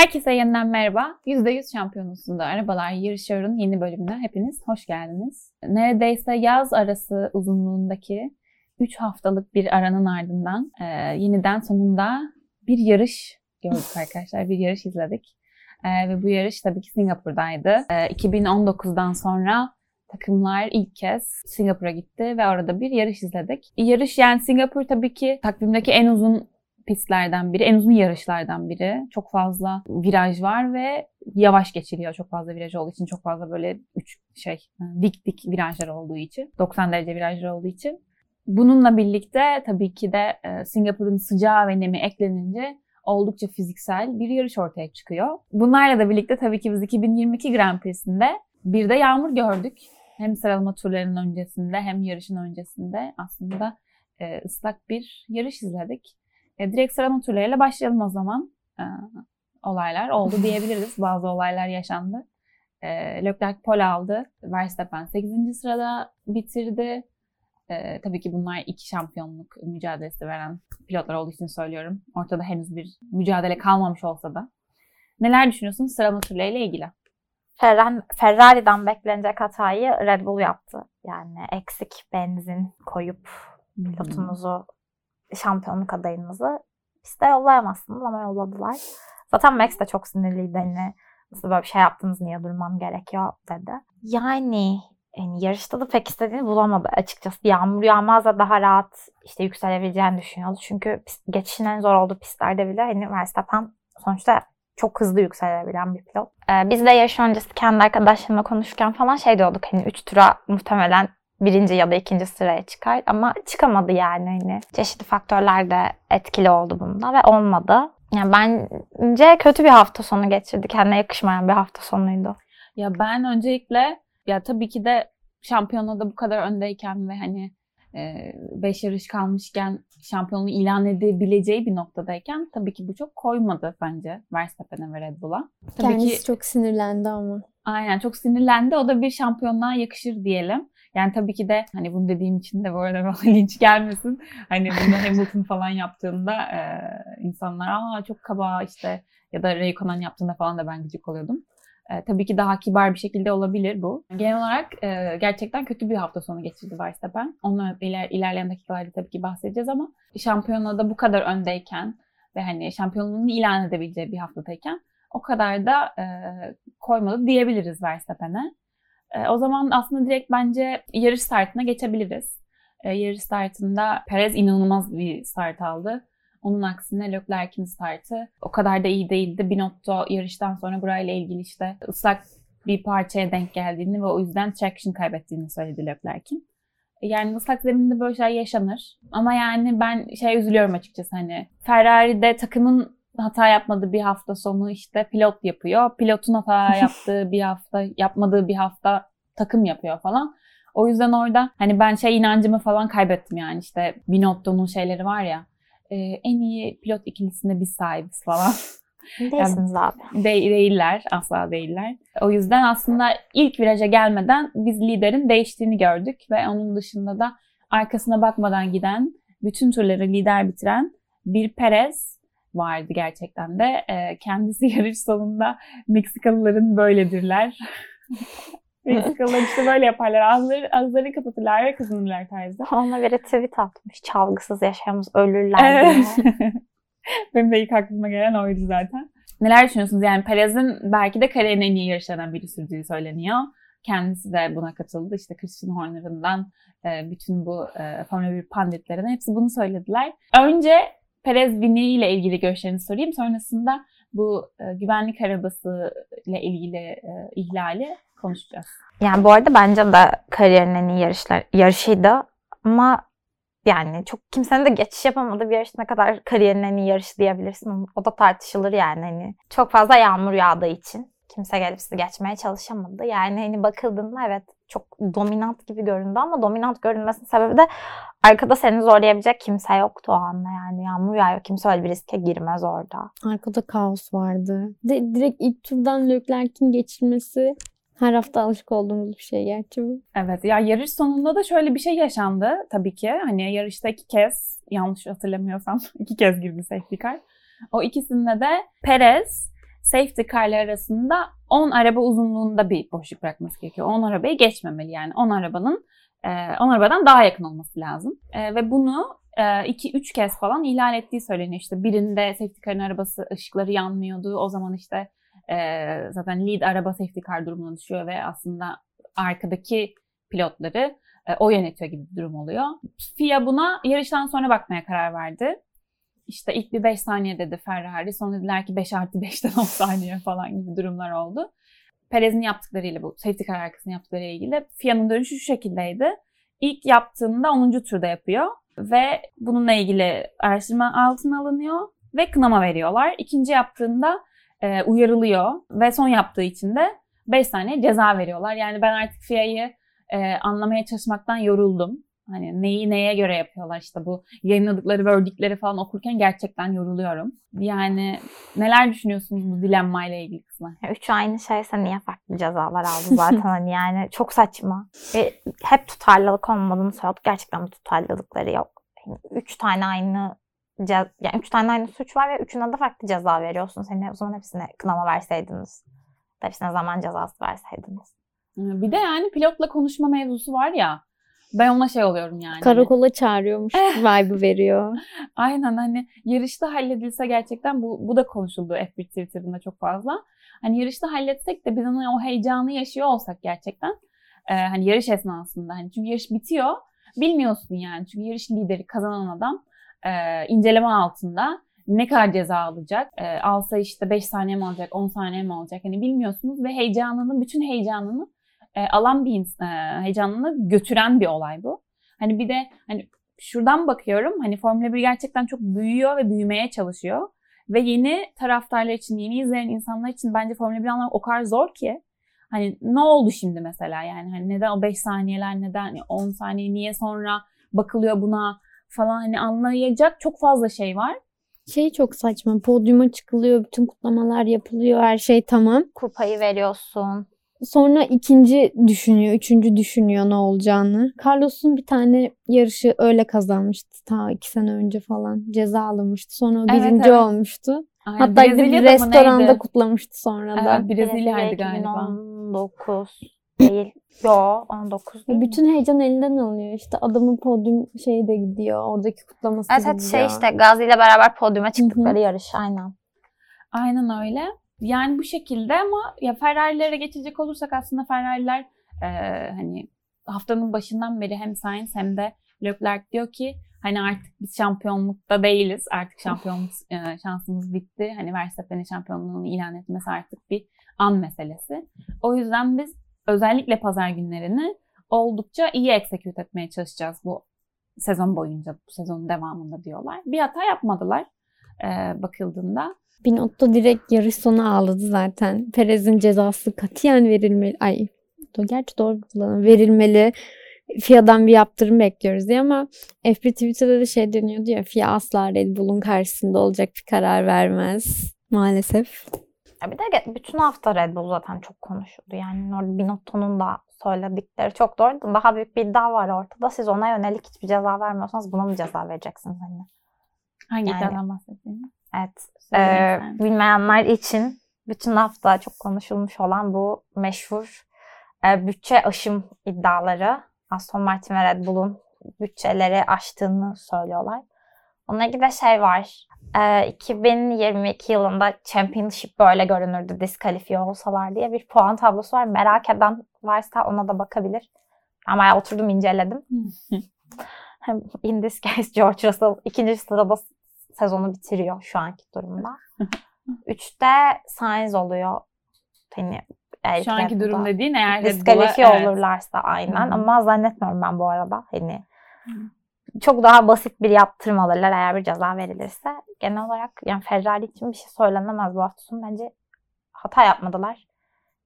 Herkese yeniden merhaba. %100 şampiyonusunda arabalar yarışıyor'un yeni bölümüne hepiniz hoş geldiniz. Neredeyse yaz arası uzunluğundaki 3 haftalık bir aranın ardından e, yeniden sonunda bir yarış gördük arkadaşlar. Bir yarış izledik. E, ve bu yarış tabii ki Singapur'daydı. E, 2019'dan sonra takımlar ilk kez Singapur'a gitti ve orada bir yarış izledik. Yarış yani Singapur tabii ki takvimdeki en uzun pistlerden biri, en uzun yarışlardan biri. Çok fazla viraj var ve yavaş geçiliyor çok fazla viraj olduğu için. Çok fazla böyle üç şey dik dik virajlar olduğu için. 90 derece virajlar olduğu için. Bununla birlikte tabii ki de e, Singapur'un sıcağı ve nemi eklenince oldukça fiziksel bir yarış ortaya çıkıyor. Bunlarla da birlikte tabii ki biz 2022 Grand Prix'sinde bir de yağmur gördük. Hem sıralama turlarının öncesinde hem yarışın öncesinde aslında e, ıslak bir yarış izledik. E, direkt sıralama turlarıyla başlayalım o zaman. E, olaylar oldu diyebiliriz. Bazı olaylar yaşandı. E, Leclerc pole aldı. Verstappen 8. sırada bitirdi. E, tabii ki bunlar iki şampiyonluk mücadelesi veren pilotlar olduğu için söylüyorum. Ortada henüz bir mücadele kalmamış olsa da. Neler düşünüyorsunuz sıralama turlarıyla ilgili? Ferrari'den beklenecek hatayı Red Bull yaptı. Yani eksik benzin koyup pilotumuzu şampiyonluk adayımızı piste yollayamazsınız ama yolladılar. Zaten Max de çok sinirliydi. Hani nasıl böyle bir şey yaptınız niye durmam gerekiyor dedi. Yani yani yarışta da pek istediğini bulamadı açıkçası. Yağmur yağmaz da daha rahat işte yükselebileceğini düşünüyordu. Çünkü geçişin en zor olduğu pistlerde bile hani Verstappen sonuçta çok hızlı yükselebilen bir pilot. Ee, biz de yarış öncesi kendi arkadaşlarımla konuşurken falan şey diyorduk hani 3 tura muhtemelen birinci ya da ikinci sıraya çıkar ama çıkamadı yani hani çeşitli faktörler de etkili oldu bunda ve olmadı. Yani bence kötü bir hafta sonu geçirdi. Kendine yakışmayan bir hafta sonuydu. Ya ben öncelikle ya tabii ki de şampiyonada bu kadar öndeyken ve hani 5 e, yarış kalmışken şampiyonluğu ilan edebileceği bir noktadayken tabii ki bu çok koymadı bence Verstappen'e ve Red Bull'a. Tabii Kendisi ki, çok sinirlendi ama. Aynen çok sinirlendi. O da bir şampiyonluğa yakışır diyelim. Yani tabii ki de hani bunu dediğim için de bu arada bana linç gelmesin. Hani bunu Hamilton falan yaptığında e, insanlar aa çok kaba işte ya da Raikkonen yaptığında falan da ben gıcık oluyordum. E, tabii ki daha kibar bir şekilde olabilir bu. Genel olarak e, gerçekten kötü bir hafta sonu geçirdi Verstappen. Onu iler, ilerleyen dakikalarda tabii ki bahsedeceğiz ama şampiyonada bu kadar öndeyken ve hani şampiyonluğunu ilan edebileceği bir haftadayken o kadar da e, koymadı diyebiliriz Verstappen'e. E, o zaman aslında direkt bence yarış startına geçebiliriz. E, yarış startında Perez inanılmaz bir start aldı. Onun aksine Leclerc'in startı o kadar da iyi değildi. Binotto yarıştan sonra burayla ilgili işte ıslak bir parçaya denk geldiğini ve o yüzden traction kaybettiğini söyledi Leclerc'in. E, yani ıslak zeminde böyle şeyler yaşanır. Ama yani ben şey üzülüyorum açıkçası hani Ferrari'de takımın hata yapmadığı bir hafta sonu işte pilot yapıyor. Pilotun hata yaptığı bir hafta, yapmadığı bir hafta takım yapıyor falan. O yüzden orada hani ben şey inancımı falan kaybettim yani işte Binotto'nun şeyleri var ya e, en iyi pilot ikilisinde biz sahibiz falan. Değilsiniz yani, abi. De, değiller. Asla değiller. O yüzden aslında ilk viraja gelmeden biz liderin değiştiğini gördük ve onun dışında da arkasına bakmadan giden, bütün turları lider bitiren bir Perez vardı gerçekten de. E, kendisi yarış sonunda Meksikalıların böyledirler. Meksikalılar işte böyle yaparlar. Ağızları, ağızlarını kapatırlar ve kazanırlar tarzı. Ona göre tweet atmış. Çalgısız yaşayamız ölürler evet. Benim de ilk aklıma gelen oydu zaten. Neler düşünüyorsunuz? Yani Perez'in belki de kariyerin en iyi yarışlarından biri sürdüğü söyleniyor. Kendisi de buna katıldı. İşte Christian Horner'ından e, bütün bu e, Formula 1 panditlerine hepsi bunu söylediler. Önce Perez Vini ile ilgili görüşlerini sorayım. Sonrasında bu e, güvenlik arabası ile ilgili e, ihlali konuşacağız. Yani bu arada bence de kariyerinin en iyi yarışlar, yarışıydı. Ama yani çok kimsenin de geçiş yapamadığı bir yarış ne kadar kariyerinin en iyi yarışı diyebilirsin. O da tartışılır yani. Hani çok fazla yağmur yağdığı için kimse gelip sizi geçmeye çalışamadı. Yani hani bakıldığında evet çok dominant gibi göründü ama dominant görünmesinin sebebi de arkada seni zorlayabilecek kimse yoktu o anda yani. Yağmur yağıyor. Kimse öyle bir riske girmez orada. Arkada kaos vardı. De, direkt ilk turdan Leclerc'in geçilmesi her hafta alışık olduğumuz bir şey gerçi bu. Evet ya yarış sonunda da şöyle bir şey yaşandı tabii ki. Hani yarışta iki kez yanlış hatırlamıyorsam iki kez girdi safety car. O ikisinde de Perez safety car'lar arasında 10 araba uzunluğunda bir boşluk bırakması gerekiyor. 10 arabayı geçmemeli yani. 10 arabanın 10 arabadan daha yakın olması lazım. Ve bunu 2-3 kez falan ihlal ettiği söyleniyor. İşte birinde safety car'ın arabası ışıkları yanmıyordu. O zaman işte zaten lead araba safety car durumuna düşüyor ve aslında arkadaki pilotları o yönetiyor gibi bir durum oluyor. FIA buna yarıştan sonra bakmaya karar verdi. İşte ilk bir 5 saniye dedi Ferrari. Sonra dediler ki 5 artı 5'ten 10 saniye falan gibi durumlar oldu. Perez'in yaptıklarıyla bu safety car arkasını yaptıkları ilgili FIA'nın dönüşü şu şekildeydi. İlk yaptığında 10. turda yapıyor ve bununla ilgili araştırma altına alınıyor ve kınama veriyorlar. İkinci yaptığında e, uyarılıyor ve son yaptığı için de 5 saniye ceza veriyorlar. Yani ben artık FIA'yı e, anlamaya çalışmaktan yoruldum. Hani neyi neye göre yapıyorlar işte bu yayınladıkları verdikleri falan okurken gerçekten yoruluyorum. Yani neler düşünüyorsunuz bu dilemma ile ilgili kısmı? Üç aynı şeyse niye farklı cezalar aldı zaten hani yani çok saçma. Ve hep tutarlılık olmadığını söylüyorduk. Gerçekten bir tutarlılıkları yok. Yani üç tane aynı yani üç tane aynı suç var ve üçüne de farklı ceza veriyorsun. Seni o zaman hepsine kınama verseydiniz. Hepsine zaman cezası verseydiniz. Bir de yani pilotla konuşma mevzusu var ya. Ben ona şey oluyorum yani. Karakola çağırıyormuş vibe veriyor. Aynen hani yarışta halledilse gerçekten bu, bu da konuşuldu F1 Twitter'ında çok fazla. Hani yarışta halletsek de biz hani o heyecanı yaşıyor olsak gerçekten. E, hani yarış esnasında. Hani çünkü yarış bitiyor. Bilmiyorsun yani. Çünkü yarış lideri kazanan adam e, inceleme altında ne kadar ceza alacak? E, alsa işte 5 saniye mi alacak, 10 saniye mi alacak? Hani bilmiyorsunuz ve heyecanını, bütün heyecanını e, alan bir e, heyecanını götüren bir olay bu. Hani bir de hani şuradan bakıyorum hani Formula 1 gerçekten çok büyüyor ve büyümeye çalışıyor. Ve yeni taraftarlar için, yeni izleyen insanlar için bence Formula 1 anlamak o kadar zor ki. Hani ne oldu şimdi mesela yani hani neden o 5 saniyeler neden 10 saniye niye sonra bakılıyor buna falan hani anlayacak çok fazla şey var. Şey çok saçma. Podyuma çıkılıyor, bütün kutlamalar yapılıyor, her şey tamam. Kupayı veriyorsun. Sonra ikinci düşünüyor, üçüncü düşünüyor ne olacağını. Carlos'un bir tane yarışı öyle kazanmıştı ta iki sene önce falan. Ceza alınmıştı. Sonra o birinci evet, evet. olmuştu. Aynen. Hatta gidip restoranda kutlamıştı sonra da. Evet, Brezilya'ydı galiba. 19 değil. Yo 19 değil Bütün mi? heyecan elinden alınıyor. İşte adamın podyum şeyi de gidiyor. Oradaki kutlaması evet, gidiyor. Evet şey işte Gazi ile beraber podyuma çıktıkları Hı-hı. yarış aynen. Aynen öyle. Yani bu şekilde ama ya Ferrari'lere geçecek olursak aslında Ferrari'ler e, hani haftanın başından beri hem Sainz hem de Leclerc diyor ki hani artık biz şampiyonlukta değiliz. Artık şampiyonluk e, şansımız bitti. Hani Verstappen'in şampiyonluğunu ilan etmesi artık bir an meselesi. O yüzden biz özellikle pazar günlerini oldukça iyi execute etmeye çalışacağız bu sezon boyunca, bu sezonun devamında diyorlar. Bir hata yapmadılar e, bakıldığında. Binotto direkt yarış sonu ağladı zaten. Perez'in cezası katiyen verilmeli. Ay gerçi doğru kullanım. Verilmeli. FIA'dan bir yaptırım bekliyoruz diye ama F1 Twitter'da da şey deniyordu ya FIA asla Red Bull'un karşısında olacak bir karar vermez. Maalesef. Ya bir de bütün hafta Red Bull zaten çok konuşuldu. Yani orada Binotto'nun da söyledikleri çok doğru. Daha büyük bir iddia var ortada. Siz ona yönelik hiçbir ceza vermiyorsanız buna mı ceza vereceksiniz? Hani? Hangi yani, iddiadan bahsettiğini? Evet. Ee, bilmeyenler için bütün hafta çok konuşulmuş olan bu meşhur e, bütçe aşım iddiaları. Aston Martin ve Red Bull'un bütçeleri aştığını söylüyorlar. Onunla ilgili de şey var. E, 2022 yılında Championship böyle görünürdü diskalifiye olsalar diye bir puan tablosu var. Merak eden varsa ona da bakabilir. Ama oturdum inceledim. In this case George Russell ikinci sırada sezonu bitiriyor şu anki durumda. Üçte Sainz oluyor. Hani şu anki durum dediğin eğer diskalifiye evet. olurlarsa aynen Hı-hı. ama zannetmiyorum ben bu arada. Hani Hı-hı. çok daha basit bir yaptırım alırlar eğer bir ceza verilirse. Genel olarak yani Ferrari için bir şey söylenemez bu hafta sonu. Bence hata yapmadılar.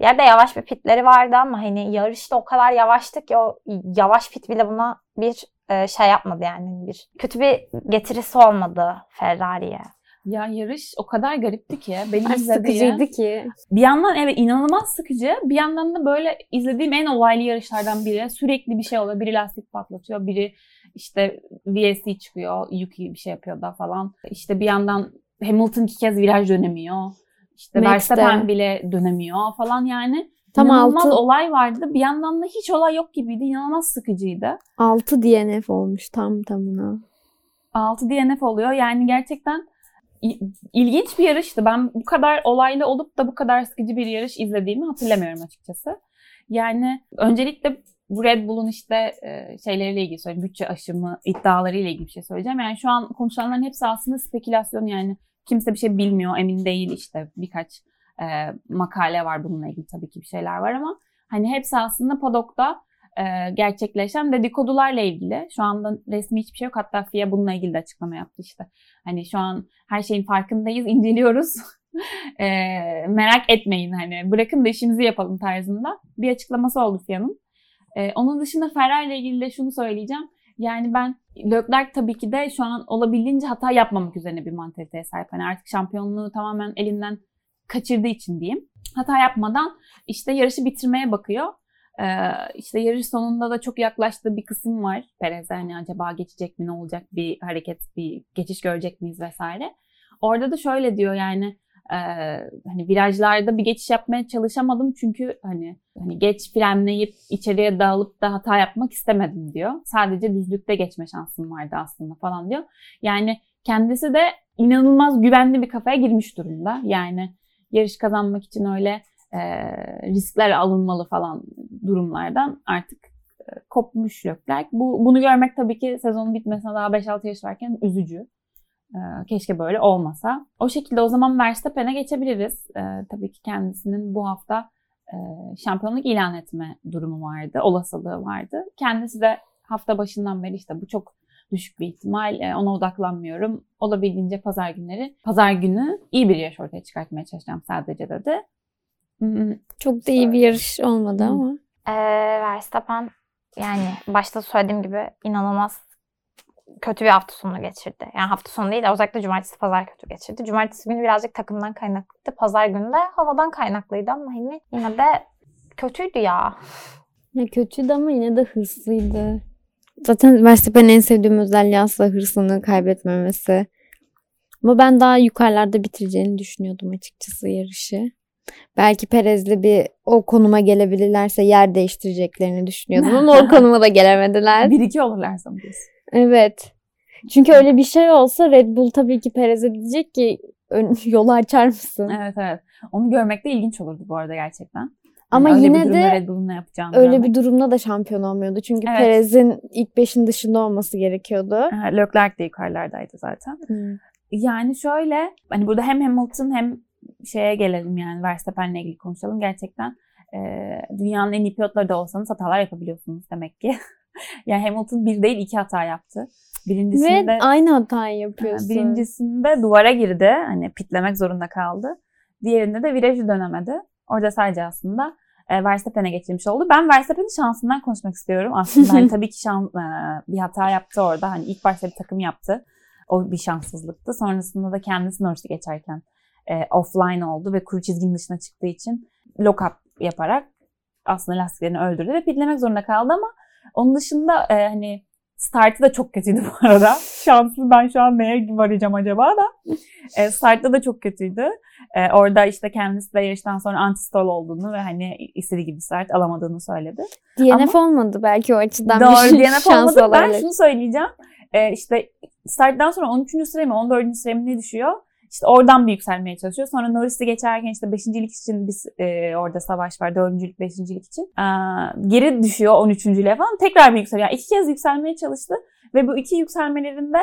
Bir yerde yavaş bir pitleri vardı ama hani yarışta o kadar yavaştı ki o yavaş pit bile buna bir e, şey yapmadı yani bir kötü bir getirisi olmadı Ferrari'ye. Ya yarış o kadar garipti ki. Benim Ay, sıkıcıydı ki. Bir yandan evet inanılmaz sıkıcı. Bir yandan da böyle izlediğim en olaylı yarışlardan biri. Sürekli bir şey oluyor. Biri lastik patlatıyor. Biri işte VSC çıkıyor. Yuki bir şey yapıyor da falan. İşte bir yandan Hamilton iki kez viraj dönemiyor. İşte. Verstappen bile dönemiyor falan yani. Tam İnanılmaz 6, olay vardı. Bir yandan da hiç olay yok gibiydi. İnanılmaz sıkıcıydı. 6 DNF olmuş tam tamına. 6 DNF oluyor. Yani gerçekten ilginç bir yarıştı. Ben bu kadar olaylı olup da bu kadar sıkıcı bir yarış izlediğimi hatırlamıyorum açıkçası. Yani öncelikle bu Red Bull'un işte e, şeyleriyle ilgili söyleyeyim. Bütçe aşımı iddialarıyla ilgili bir şey söyleyeceğim. Yani şu an konuşulanların hepsi aslında spekülasyon yani. Kimse bir şey bilmiyor, emin değil işte. Birkaç e, makale var bununla ilgili tabii ki bir şeyler var ama hani hepsi aslında padokta e, gerçekleşen dedikodularla ilgili. Şu anda resmi hiçbir şey yok. Hatta FIA bununla ilgili de açıklama yaptı işte. Hani şu an her şeyin farkındayız, inceliyoruz. E, merak etmeyin hani bırakın da işimizi yapalım tarzında bir açıklaması oldu FIA'nın. E, onun dışında Ferrari ile ilgili de şunu söyleyeceğim. Yani ben Leclerc tabii ki de şu an olabildiğince hata yapmamak üzerine bir mantaliteye sahip. Hani artık şampiyonluğu tamamen elinden kaçırdığı için diyeyim. Hata yapmadan işte yarışı bitirmeye bakıyor. Ee, işte yarış sonunda da çok yaklaştığı bir kısım var. Perez hani acaba geçecek mi ne olacak bir hareket bir geçiş görecek miyiz vesaire. Orada da şöyle diyor yani e, hani virajlarda bir geçiş yapmaya çalışamadım çünkü hani hani geç frenleyip içeriye dağılıp da hata yapmak istemedim diyor. Sadece düzlükte geçme şansım vardı aslında falan diyor. Yani kendisi de inanılmaz güvenli bir kafaya girmiş durumda. Yani yarış kazanmak için öyle e, riskler alınmalı falan durumlardan artık e, kopmuş Leclerc. Bu, bunu görmek tabii ki sezonun bitmesine daha 5-6 yaş varken üzücü. E, keşke böyle olmasa. O şekilde o zaman Verstappen'e geçebiliriz. E, tabii ki kendisinin bu hafta e, şampiyonluk ilan etme durumu vardı, olasılığı vardı. Kendisi de hafta başından beri işte bu çok düşük bir ihtimal. E, ona odaklanmıyorum. Olabildiğince pazar günleri, pazar günü iyi bir yarış ortaya çıkartmaya çalışacağım sadece dedi. Çok da iyi bir yarış olmadı ama. Ee, Verstappen yani başta söylediğim gibi inanılmaz kötü bir hafta sonu geçirdi. Yani hafta sonu değil de özellikle cumartesi pazar kötü geçirdi. Cumartesi günü birazcık takımdan kaynaklıydı. Pazar günü de havadan kaynaklıydı ama hani yine de kötüydü ya. Ya kötüydü ama yine de hırslıydı. Zaten Verstappen'in en sevdiğim özelliği asla hırsını kaybetmemesi. Ama ben daha yukarılarda bitireceğini düşünüyordum açıkçası yarışı. Belki Perez'le bir o konuma gelebilirlerse yer değiştireceklerini düşünüyordum ama o konuma da gelemediler. bir iki olurlar sanıyorsun. Evet. Çünkü öyle bir şey olsa Red Bull tabii ki Perez'e diyecek ki "Ön- yolu açar mısın? Evet evet. Onu görmek de ilginç olurdu bu arada gerçekten. Ama Yani bir yine de öyle görmek. bir durumda da şampiyon olmuyordu. Çünkü Evet. Perez'in ilk beşin dışında olması gerekiyordu. Ha, Leclerc de yukarılardaydı zaten. Yani şöyle hani burada hem Hamilton hem şeye gelelim yani Verstappen'le ilgili konuşalım. Gerçekten e, dünyanın en iyi pilotları da olsanız hatalar yapabiliyorsunuz demek ki. yani Hamilton bir değil iki hata yaptı. Birincisinde Ve aynı hatayı Ha, yapıyorsun. Birincisinde duvara girdi. Hani pitlemek zorunda kaldı. Diğerinde de virajı dönemedi. Orada sadece aslında e, Verstappen'e geçirmiş oldu. Ben Verstappen'in şansından konuşmak istiyorum. Aslında hani tabii ki şan, e, bir hata yaptı orada. Hani ilk başta bir takım yaptı. O bir şanssızlıktı. Sonrasında da kendisi Norris'i geçerken e, offline oldu ve kuru çizginin dışına çıktığı için lock up yaparak aslında lastiklerini öldürdü ve pitlemek zorunda kaldı ama onun dışında e, hani startı da çok kötüydü bu arada. Şanslı ben şu an neye varacağım acaba da. E, startta da çok kötüydü. E, orada işte kendisi de yarıştan sonra antistol olduğunu ve hani istediği gibi start alamadığını söyledi. DNF olmadı belki o açıdan Doğru bir DNF şans olmadı. Ben şunu söyleyeceğim. E, işte starttan sonra 13. sıraya mı 14. sıraya mı ne düşüyor? İşte oradan bir yükselmeye çalışıyor. Sonra Norris'i geçerken işte 5. lik için biz e, orada savaş var. 4. lik 5. lik için. Aa, geri düşüyor 13. liğe falan. Tekrar bir yükseliyor. Yani iki kez yükselmeye çalıştı. Ve bu iki yükselmelerinde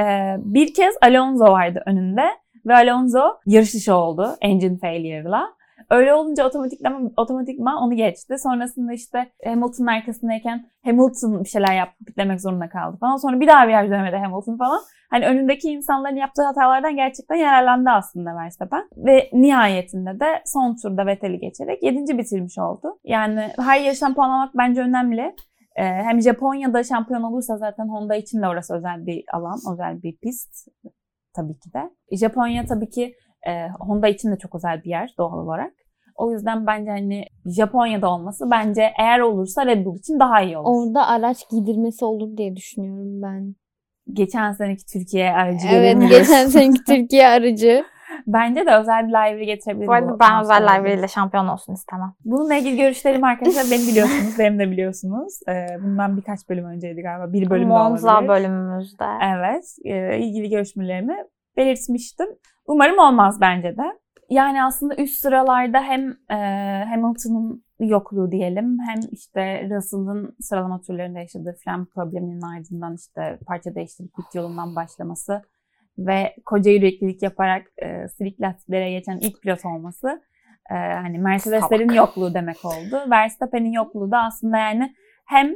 e, bir kez Alonso vardı önünde. Ve Alonso yarış dışı oldu engine failure'la. Öyle olunca otomatikman, otomatikman onu geçti. Sonrasında işte Hamilton'ın arkasındayken Hamilton bir şeyler yaptı, bitlemek zorunda kaldı falan. Sonra bir daha viraj dönemedi Hamilton falan. Hani önündeki insanların yaptığı hatalardan gerçekten yararlandı aslında Verstappen. Ve nihayetinde de son turda Vettel'i geçerek 7. bitirmiş oldu. Yani her yarıştan puan almak bence önemli. Ee, hem Japonya'da şampiyon olursa zaten Honda için de orası özel bir alan, özel bir pist tabii ki de. Japonya tabii ki e, Honda için de çok özel bir yer doğal olarak. O yüzden bence hani Japonya'da olması bence eğer olursa Red Bull için daha iyi olur. Orada araç giydirmesi olur diye düşünüyorum ben. Geçen seneki Türkiye aracı Evet geçen seneki Türkiye aracı. Bence de özel bir library getirebiliriz. Bu arada ben özel library ile şampiyon olsun istemem. Bununla ilgili görüşlerim arkadaşlar beni biliyorsunuz, benim de biliyorsunuz. Ee, bundan birkaç bölüm önceydi galiba. Bir bölüm Monza olabilir. bölümümüzde. Evet, e, ilgili görüşmelerimi belirtmiştim. Umarım olmaz bence de. Yani aslında üst sıralarda hem e, Hamilton'ın yokluğu diyelim hem işte Russell'ın sıralama turlarında yaşadığı fren probleminin ardından işte parça değiştirip pit yolundan başlaması ve koca yüreklilik yaparak e, silik lastiklere geçen ilk pilot olması e, hani Mercedes'lerin yokluğu demek oldu. Verstappen'in yokluğu da aslında yani hem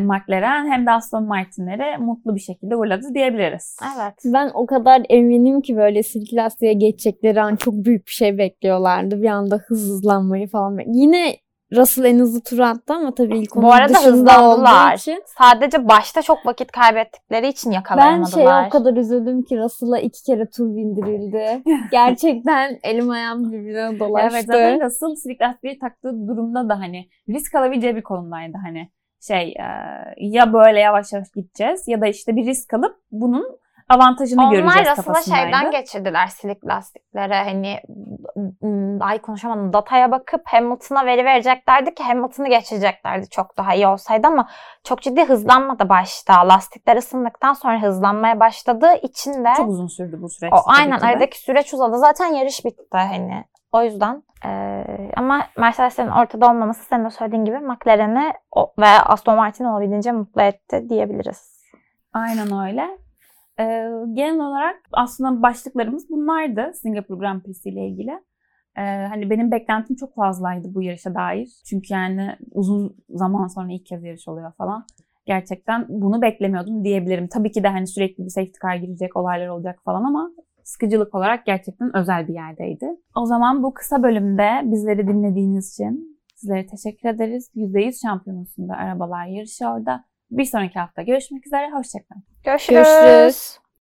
McLaren hem de Aston Martin'leri mutlu bir şekilde uğurladı diyebiliriz. Evet. Ben o kadar eminim ki böyle silk lastiğe geçecekleri an çok büyük bir şey bekliyorlardı. Bir anda hızlanmayı falan. Yine Russell en hızlı tur attı ama tabii ilk Bu onun arada dışında hızlandılar. olduğu için. Sadece başta çok vakit kaybettikleri için Ben yakalayamadılar. şeye o kadar üzüldüm ki Russell'a iki kere tur bindirildi. Gerçekten elim ayağım birbirine dolaştı. Evet zaten Russell lastiği taktığı durumda da hani risk alabileceği bir konumdaydı hani şey e, ya böyle yavaş yavaş gideceğiz ya da işte bir risk alıp bunun avantajını Onlar göreceğiz kafasındaydı. şeyden geçirdiler silik lastiklere hani ay konuşamadım dataya bakıp Hamilton'a veri vereceklerdi ki Hamilton'ı geçireceklerdi çok daha iyi olsaydı ama çok ciddi hızlanmadı başta. Lastikler ısındıktan sonra hızlanmaya başladığı için de Çok uzun sürdü bu süreç. o, aynen aradaki süreç uzadı. Zaten yarış bitti hani. O yüzden eee, ama Mercedes'lerin ortada olmaması senin de söylediğin gibi McLaren'i ve Aston Martin'i olabildiğince mutlu etti diyebiliriz. Aynen öyle. Ee, genel olarak aslında başlıklarımız bunlardı Singapur Grand Prix'si ile ilgili. Ee, hani benim beklentim çok fazlaydı bu yarışa dair. Çünkü yani uzun zaman sonra ilk kez yarış oluyor falan. Gerçekten bunu beklemiyordum diyebilirim. Tabii ki de hani sürekli bir safety car girecek, olaylar olacak falan ama sıkıcılık olarak gerçekten özel bir yerdeydi. O zaman bu kısa bölümde bizleri dinlediğiniz için sizlere teşekkür ederiz. %100 şampiyonusunda arabalar yarışı orada. Bir sonraki hafta görüşmek üzere. Hoşçakalın. Görüşürüz. Görüşürüz.